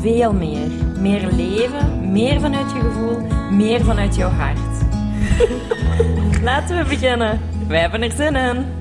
veel meer. Meer leven, meer vanuit je gevoel, meer vanuit jouw hart. Laten we beginnen. Wij hebben er zin in.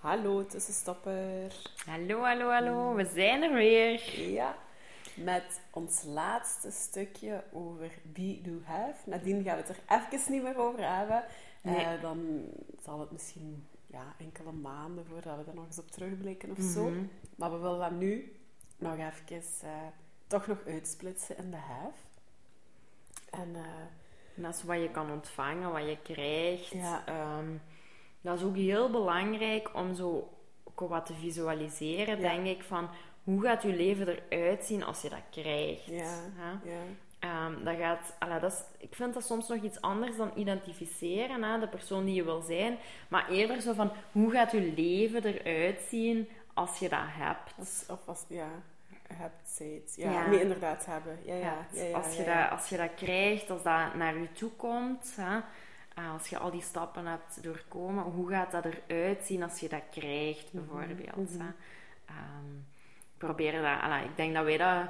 Hallo tussenstopper. Hallo, hallo, hallo. We zijn er weer. Ja, met ons laatste stukje over be, do, have. Nadien gaan we het er even niet meer over hebben. Nee. Eh, dan zal het misschien ja, enkele maanden voordat we er nog eens op terugblikken of zo. Mhm. Maar we willen dat nu nog even eh, toch nog uitsplitsen in de have. En eh, Dat is wat je kan ontvangen, wat je krijgt. Ja. Ehm, dat is ook heel belangrijk om zo ook wat te visualiseren, Ja. denk ik, van hoe gaat je leven eruit zien als je dat krijgt. ja, ja, Ehm, dat gaat, dat is, ik vind dat soms nog iets anders dan identificeren, hè, de persoon die je wil zijn. Maar eerder zo van, hoe gaat je leven eruit zien als je dat hebt? Als, of als, ja, hebt, steeds. Ja, Ja. nee, inderdaad hebben. Ja, ja, ja, ja, als, je ja, ja. Dat, als je dat krijgt, als dat naar je toe komt, hè, eh, als je al die stappen hebt doorkomen, hoe gaat dat eruit zien als je dat krijgt, Mhm, bijvoorbeeld? Hè? Ehm, proberen dat, ik denk dat wij dat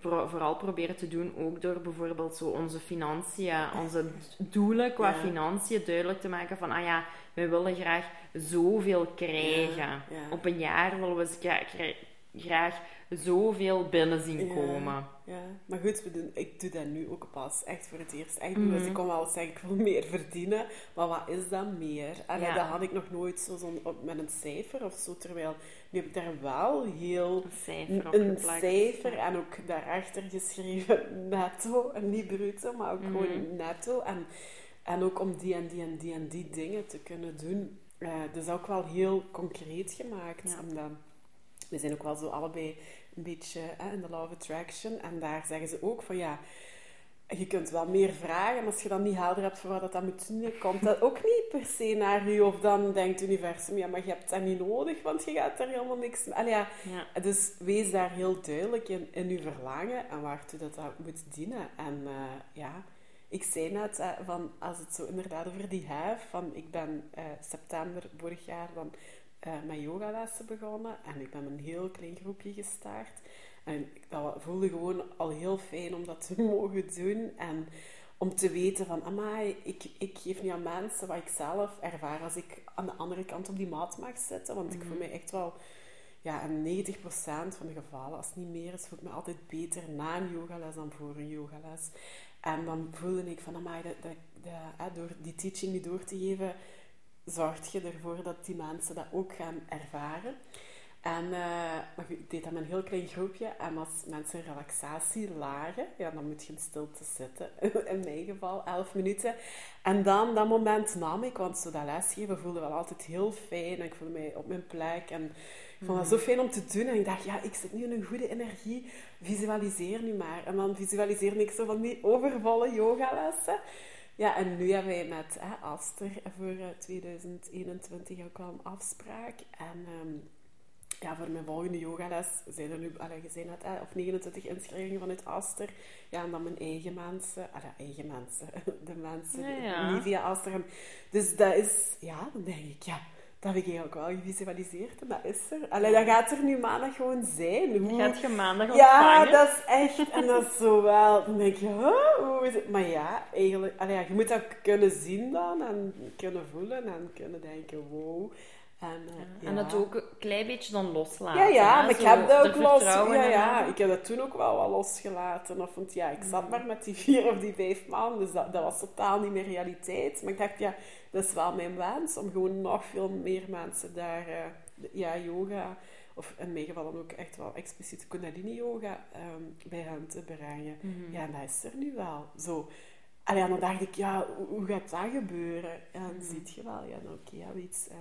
pro- vooral proberen te doen, ook door bijvoorbeeld zo onze financiën, onze doelen qua Ja. financiën duidelijk te maken van, ah ja, wij willen graag zoveel krijgen. Ja, ja. Op een jaar willen we gra- gra- graag zoveel binnen zien komen. Ja, maar goed, we doen, ik doe dat nu ook pas echt voor het eerst. Echt, Mhm. Dus ik kon wel zeggen, ik wil meer verdienen, maar wat is dat meer? En Ja. dat had ik nog nooit zo op- met een cijfer of zo, terwijl nu heb ik daar wel heel Een cijfer een en ook daarachter geschreven netto, en niet bruto, maar ook Mhm. gewoon netto. En, en ook om die en die en die en die dingen te kunnen doen. Eh dus ook wel heel concreet gemaakt. Ja. Omdat we zijn ook wel zo allebei een beetje hè, in de law of attraction. En daar zeggen ze ook van ja, je kunt wel meer vragen, maar als je dan niet helder hebt voor wat dat, dat moet doen, dan komt dat ook niet per se naar je. Of dan denkt het universum, ja, maar je hebt dat niet nodig, want je gaat er helemaal niks... Allee, ja, Ja. dus wees daar heel duidelijk in, in je verlangen en waartoe dat, dat moet dienen. En eh, ja, ik zei net, eh, van, als het zo inderdaad over die have, van ik ben eh, september vorig jaar dan eh met yogalessen begonnen en ik ben met een heel klein groepje gestart. En ik- dat voelde gewoon al heel fijn om dat te mogen doen en om te weten van, amai, ik, ik geef nu aan mensen wat ik zelf ervaar als ik aan de andere kant op die mat mag zitten. Want ik voel mij echt wel ja, in 90% van de gevallen, als het niet meer is, voel ik me altijd beter na een yogales dan voor een yogales. En dan voelde ik van, amai, dat, dat, dat, hè, door die teaching nu door te geven, zorg je ervoor dat die mensen dat ook gaan ervaren. En eh, maar ik deed dat met een heel klein groepje. En als mensen relaxatie lagen, ja, dan moet je in stilte zitten. In mijn geval, 11 minuten. En dan, dat moment nam ik, want zo dat lesgeven voelde wel altijd heel fijn. En ik voelde mij op mijn plek. En ik vond dat zo fijn om te doen. En ik dacht, ja, ik zit nu in een goede energie. Visualiseer nu maar. En dan visualiseerde ik zo van die overvolle yogalessen. Ja, en nu hebben wij met hè, Aster voor eh, 2021 ook al een afspraak. En ehm, ja, voor mijn volgende yogales zijn er nu, allee, je zei net, hè, of 29 inschrijvingen vanuit Aster. Ja, en dan mijn eigen mensen, allee, eigen mensen, de mensen Ja, die niet via Aster hebben. Dus dat is, ja, dan denk ik, ja, dat heb ik eigenlijk wel gevisualiseerd en dat is er. Allee, dat gaat er nu maandag gewoon zijn. Hoe, Gaat je maandag ja, ontvangen? dat is echt. En dat is zo wel. Dan denk je, huh, hoe is het? Maar ja, eigenlijk. allee, ja, je moet dat kunnen zien dan. En kunnen voelen. En kunnen denken, wow. En, eh, En ja. het ook een klein beetje dan loslaten. Ja, ja, maar ik heb dat ook los. Ja, ja, ik heb dat toen ook wel wat losgelaten. Of, want ja, ik zat maar met die vier of die vijf maanden. Dus dat, dat was totaal niet meer realiteit. Maar ik dacht, ja, dat is wel mijn wens. Om gewoon nog veel meer mensen daar, eh, ja, yoga. Of in mijn geval dan ook echt wel expliciet Kundalini yoga ehm, bij hen te brengen. Mhm. Ja, en dat is er nu wel. Zo. Allee, en dan dacht ik, ja, hoe, hoe gaat dat gebeuren? En dan ziet je wel, ja, oké, ja, we iets eh,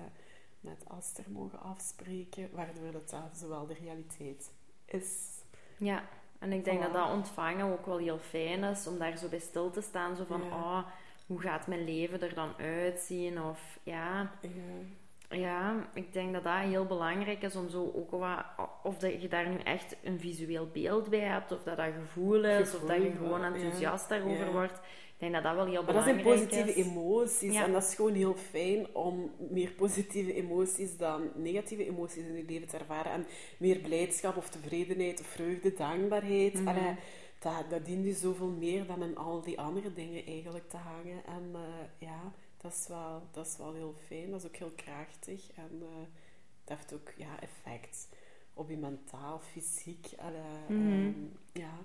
met Aster mogen afspreken, waardoor dat dan zowel de realiteit is. Ja. En ik denk Voilà. dat dat ontvangen ook wel heel fijn is, om daar zo bij stil te staan. Zo van, Ja. oh, hoe gaat mijn leven er dan uitzien? Of ja, Ja. ja, ik denk dat dat heel belangrijk is om zo ook wat... Of dat je daar nu echt een visueel beeld bij hebt, of dat dat gevoel is, of dat je gewoon ja. enthousiast daarover wordt. Ik denk dat dat wel heel Maar dat zijn belangrijk positieve is. emoties. Ja. En dat is gewoon heel fijn om meer positieve emoties dan negatieve emoties in je leven te ervaren. En meer blijdschap of tevredenheid of vreugde, dankbaarheid. Mhm. Dat, dat dient je zoveel meer dan in al die andere dingen eigenlijk te hangen. En eh, ja, dat is, wel, dat is wel heel fijn. Dat is ook heel krachtig. En eh, dat heeft ook ja, effect op je mentaal, fysiek. Mhm. ehm, ja.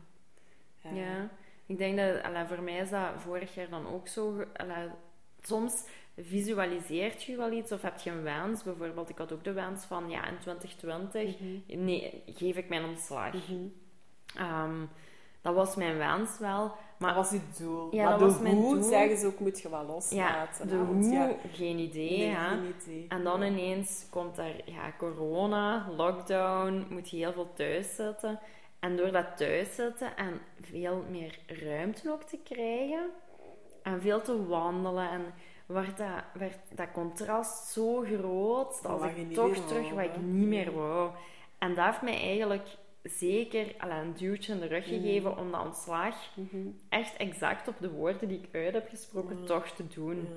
Eh, Ja, ik denk dat, voor mij is dat vorig jaar dan ook zo. soms visualiseert je wel iets of heb je een wens. Bijvoorbeeld, ik had ook de wens van, ja, in 2020 Mhm. nee, geef ik mijn ontslag. Mhm. Ehm, dat was mijn wens wel. Maar dat was je doel. Ja, maar dat de was mijn hoe, doel. zeggen ze ook, moet je wel ja, loslaten. de hè, want hoe, ja, geen idee. nee, hè. geen idee. En dan Ja. ineens komt er ja, corona, lockdown, moet je heel veel thuis zitten. En door dat thuiszitten en veel meer ruimte ook te krijgen en veel te wandelen en werd dat, werd dat contrast zo groot Dat ik toch terug wou, wat ik niet meer wou. En dat heeft mij eigenlijk zeker allee, een duwtje in de rug Mhm. gegeven om dat ontslag Mhm. echt exact op de woorden die ik uit heb gesproken Ja. toch te doen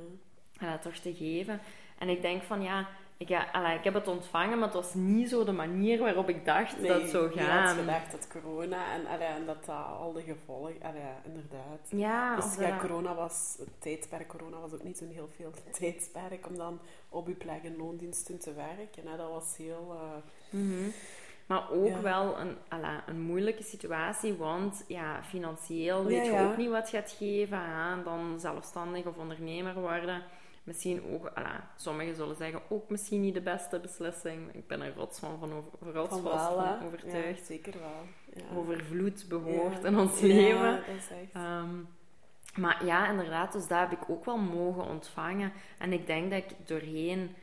en dat toch te geven. En ik denk van ja, ja, allee, ik heb het ontvangen, maar het was niet zo de manier waarop ik dacht Nee, dat het zou je had gaan. gedacht dat corona en, allee, en dat dat al de gevolgen... Allee, inderdaad. Ja, Dus ja, dat- corona was... Het tijdperk corona was ook niet zo'n heel veel tijdsperk om dan op je plek in loondiensten te werken. Hè. Dat was heel... eh, Mhm. Maar ook Ja. wel een, allee, een moeilijke situatie, want ja, financieel weet Ja, je ook niet wat je gaat geven. Hè? Dan zelfstandig of ondernemer worden. Misschien ook, sommigen zullen zeggen, ook misschien niet de beste beslissing. Ik ben er rots van, van, over, rots van vast wel, van overtuigd. Ja, zeker wel. Ja. Overvloed behoort Ja. in ons Ja, leven. dat is echt... Ehm, maar ja, inderdaad, dus dat heb ik ook wel mogen ontvangen. En ik denk dat ik doorheen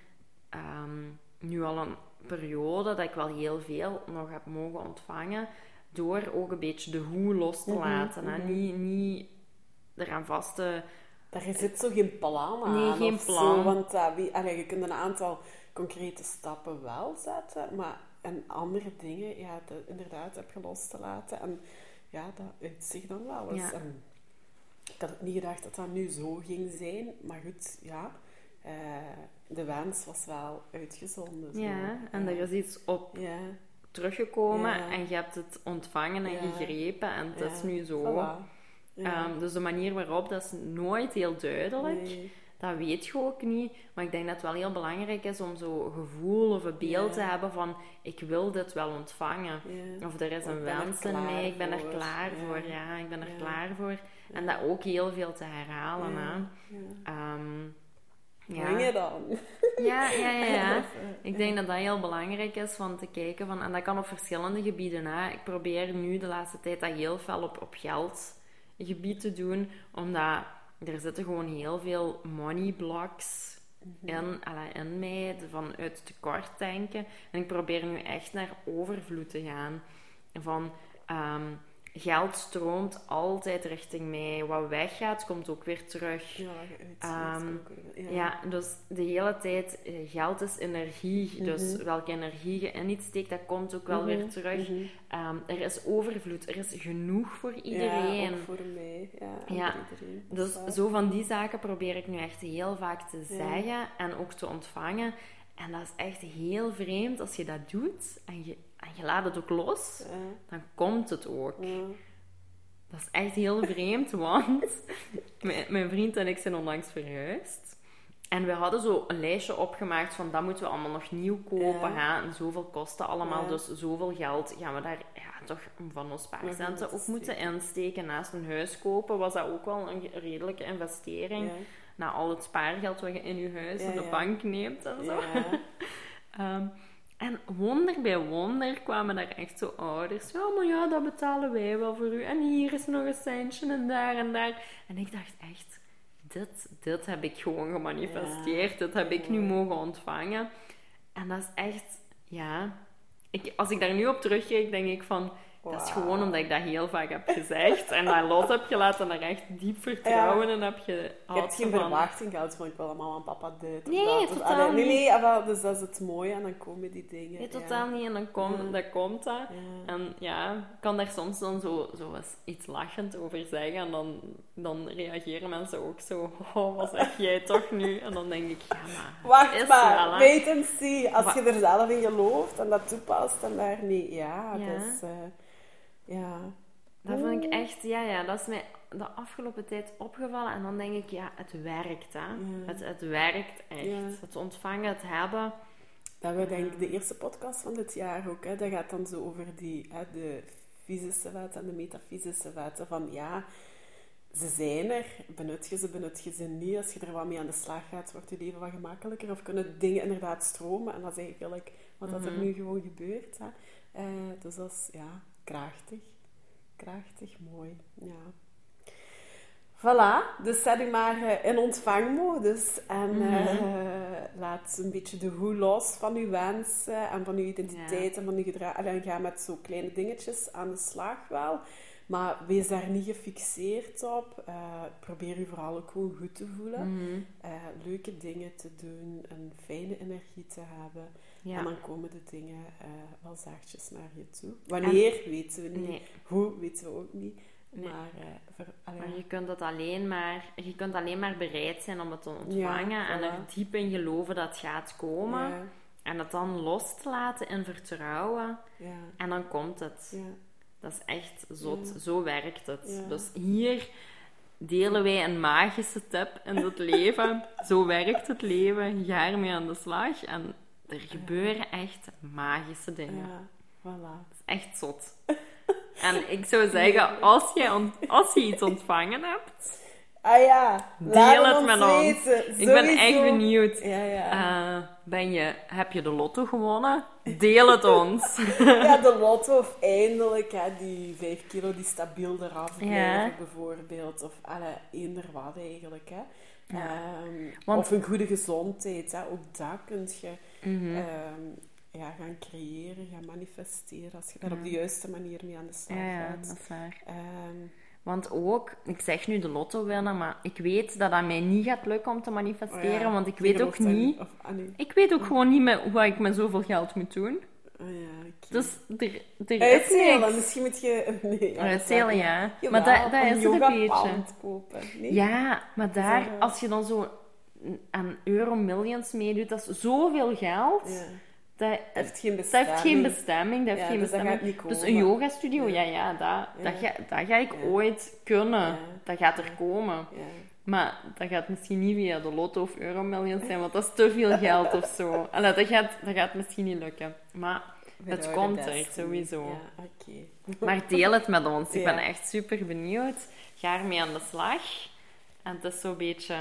ehm, nu al een periode, dat ik wel heel veel nog heb mogen ontvangen, door ook een beetje de hoe los te Mhm, laten. mhm. Niet, niet eraan vast te... Daar zit zo geen plan aan. Nee, geen plan. Zo, want uh, wie, allee, je kunt een aantal concrete stappen wel zetten, maar en andere dingen, ja, inderdaad, heb je los te laten. En ja, dat uitzicht dan wel eens. Ja. En ik had niet gedacht dat dat nu zo ging zijn, maar goed, ja. eh, de wens was wel uitgezonden. zo. Ja, en er is iets op Ja, teruggekomen Ja. en je hebt het ontvangen en gegrepen en het is nu zo. voilà. Ja. Ehm, dus de manier waarop, dat is nooit heel duidelijk. Nee. Dat weet je ook niet. Maar ik denk dat het wel heel belangrijk is om zo'n gevoel of een beeld Ja. te hebben van ik wil dit wel ontvangen. Ja. Of er is een wens in mij, ik ben er klaar voor. Ja, ik ben er klaar voor. En dat ook heel veel te herhalen. Hè. Ehm, Ja. Ja. dan? Ja, ja, ja, ja. Ik denk dat dat heel belangrijk is van te kijken van, en dat kan op verschillende gebieden. Hè. Ik probeer nu de laatste tijd dat heel veel op, op geldgebied te doen, omdat er zitten gewoon heel veel money blocks in, allee, in mij, vanuit tekort denken. En ik probeer nu echt naar overvloed te gaan. Van ehm, geld stroomt altijd richting mij. Wat weggaat, komt ook weer terug. Ja, uitziet Ehm, ook Ja, dus de hele tijd, eh, geld is energie. Dus welke energie je in iets steekt, dat komt ook wel Mhm, weer terug. mhm. Ehm, er is overvloed, er is genoeg voor Ja, iedereen. ook voor mij. Ja, Ja, voor iedereen. Dus zo van die zaken probeer ik nu echt heel vaak te Ja. zeggen en ook te ontvangen. En dat is echt heel vreemd als je dat doet en je, en je laat het ook los, Ja, dan komt het ook. ja. Dat is echt heel vreemd, want mijn, mijn vriend en ik zijn onlangs verhuisd. En we hadden zo een lijstje opgemaakt van dat moeten we allemaal nog nieuw kopen. Ja. Hè? En zoveel kosten allemaal, Ja. dus zoveel geld gaan we daar ja, toch van ons spaarcenten ook moeten steken. insteken. Naast een huis kopen was dat ook wel een redelijke investering. Ja. Na al het spaargeld wat je in je huis en de bank neemt en zo. Ja. En wonder bij wonder kwamen daar echt zo ouders. Ja, maar ja, dat betalen wij wel voor u. En hier is nog een centje en daar en daar. En ik dacht echt, dit, dit heb ik gewoon gemanifesteerd. Dit heb ik nu mogen ontvangen. En dat is echt, ja... Ik, als ik daar nu op terugkijk, denk ik van... Dat is gewoon omdat ik dat heel vaak heb gezegd en dat los heb gelaten en er echt diep vertrouwen in heb je. Je hebt geen van. verwachting gehad van ik wil mama en papa dit Nee, dat. Totaal allee, nee, niet. nee, ah, wel, dus dat is het mooie en dan komen die dingen. Nee, ja. totaal niet. En dan komt, Ja. dat komt dat. Ja. En ja, ik kan daar soms dan zo, iets lachend over zeggen. En dan, dan reageren mensen ook zo. Oh, wat zeg jij toch nu? En dan denk ik, ja, maar... Wacht maar, wait and see. Als Wa- je er zelf in gelooft en dat toepast en daar niet... Ja, Ja. dat is... eh, ja. Dat vind ik echt, ja, ja, dat is mij de afgelopen tijd opgevallen. En dan denk ik, ja, het werkt, hè. Het, het werkt echt. Ja. Het ontvangen, het hebben. Dat we denk ik de eerste podcast van dit jaar ook, hè, dat gaat dan zo over die, hè, de fysische wetten en de metafysische wetten. Van ja, ze zijn er, benut je ze, benut je ze niet. Als je er wat mee aan de slag gaat, wordt je leven wat gemakkelijker. Of kunnen dingen inderdaad stromen. En dat is eigenlijk wat dat er Mhm. nu gewoon gebeurt. Hè. Eh, dus dat is, ja, krachtig. Krachtig, mooi. Ja. Voilà, dus zet u maar eh, in ontvangmodus en Mhm. eh, laat een beetje de hoe los van uw wensen en van uw identiteit en van uw gedrag. En ga met zo kleine dingetjes aan de slag wel. Maar wees daar niet gefixeerd op. Eh, probeer u vooral ook gewoon goed te voelen. Mhm. Eh, leuke dingen te doen, een fijne energie te hebben. Ja. En dan komen de dingen eh, wel zachtjes naar je toe. Wanneer, weten we niet. Nee. Hoe, weten we ook niet. Nee. Maar, je kunt, het alleen maar, je kunt alleen maar bereid zijn om het te ontvangen Ja, en er diep in geloven dat het gaat komen. ja, En het dan los te laten in vertrouwen. ja, En dan komt het. Dat is echt zot. Ja. Zo werkt het. Ja. Dus hier delen wij een magische tip in het leven. Zo werkt het leven. Ga ermee aan de slag. En er gebeuren echt magische dingen. Ja, voilà. Dat is echt zot. En ik zou zeggen, als je, als je iets ontvangen hebt, Ah ja, Deel het met ons. ik ben echt benieuwd. Ja, ja. Eh, ben je, heb je de lotto gewonnen? Deel het ons. ja, de lotto of eindelijk hè, die 5 kilo die stabiel eraf blijven, Ja. bijvoorbeeld. Of alle, eender wat eigenlijk. Hè. Ja. Ehm, Want- Of een goede gezondheid. Hè. Ook dat kun je Mhm. ehm, ja, gaan creëren, gaan manifesteren. Als je daar op de juiste manier mee aan de slag Ja, ja, gaat. dat is waar. Ehm, Want ook, ik zeg nu de lotto winnen, maar ik weet dat dat mij niet gaat lukken om te manifesteren, oh ja, want ik weet ook niet... Of, ah, nee. Ik weet ook gewoon niet meer hoe ik met zoveel geld moet doen. Ah, ja, oké. Dus er, er is niks. misschien moet je... Nee, ja, is ja. Jawel, Maar dat, dat is het een beetje. yogapand kopen. Nee? Ja, maar daar, als je dan zo aan euro millions meedoet, dat is zoveel geld. Ja. Dat, Dat heeft geen dat bestemming. heeft geen bestemming. Dat heeft Ja, geen dus dat bestemming. gaat niet komen. Dus een yogastudio, ja, Ja. ja, dat, Dat, ga, dat ga ik ooit kunnen. Dat gaat er komen. Ja. Maar dat gaat misschien niet via de lotto of euromillions zijn, want dat is te veel geld of zo. Allee, dat, gaat, dat gaat misschien niet lukken. Maar het komt er, sowieso. Ja. Maar deel het met ons. Ik ben echt super benieuwd. Ga ermee aan de slag. En het is zo'n beetje...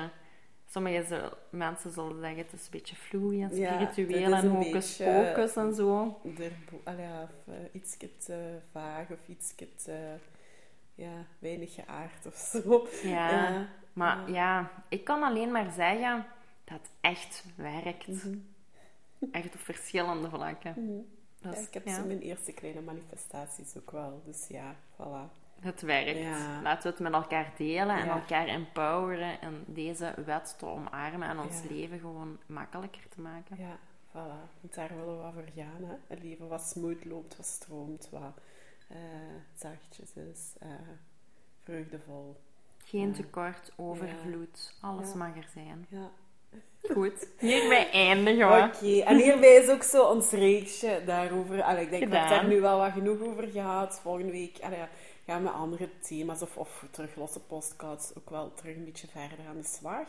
Sommige mensen zullen zeggen het is een beetje fluie en spiritueel en hocus pocus en zo. Er, allee, ja, of, uh, iets te vaag of iets te ja, weinig geaard of zo. Ja, Ja. maar Ja. ik kan alleen maar zeggen dat het echt werkt. Mhm. Echt op verschillende vlakken. Mhm. Is- ik heb zo mijn eerste kleine manifestaties ook wel. Dus ja, voilà. Het werkt. Ja. Laten we het met elkaar delen en Ja. elkaar empoweren en deze wet te omarmen en ons Ja. leven gewoon makkelijker te maken. Ja, voilà. Want daar willen we wat voor gaan. Hè? Een leven wat smooth loopt, wat stroomt, wat eh, zachtjes is, eh, vreugdevol. Geen tekort, overvloed, alles mag er zijn. Ja. Goed, hierbij eindigen Oké, we. en hierbij is ook zo ons reeksje daarover. Allee, ik denk dat we daar nu wel wat genoeg over gehad. Volgende week allee, gaan we met andere thema's of, of terug losse postcards ook wel terug een beetje verder aan de slag.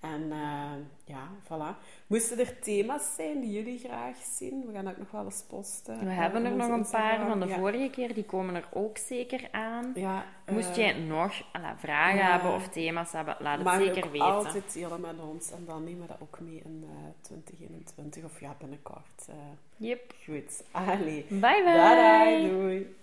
En eh, ja, voilà. Moesten er thema's zijn die jullie graag zien? We gaan ook nog wel eens posten. We eh, hebben op er nog een paar van de ja. vorige keer, die komen er ook zeker aan. Ja, Moest eh, jij nog alla, vragen hebben of thema's hebben, laat het zeker weten. altijd delen met ons. En dan nemen we dat ook mee in eh 2021 of ja, binnenkort. eh. Yep. goed. Allee. Bye bye. Bye, doei.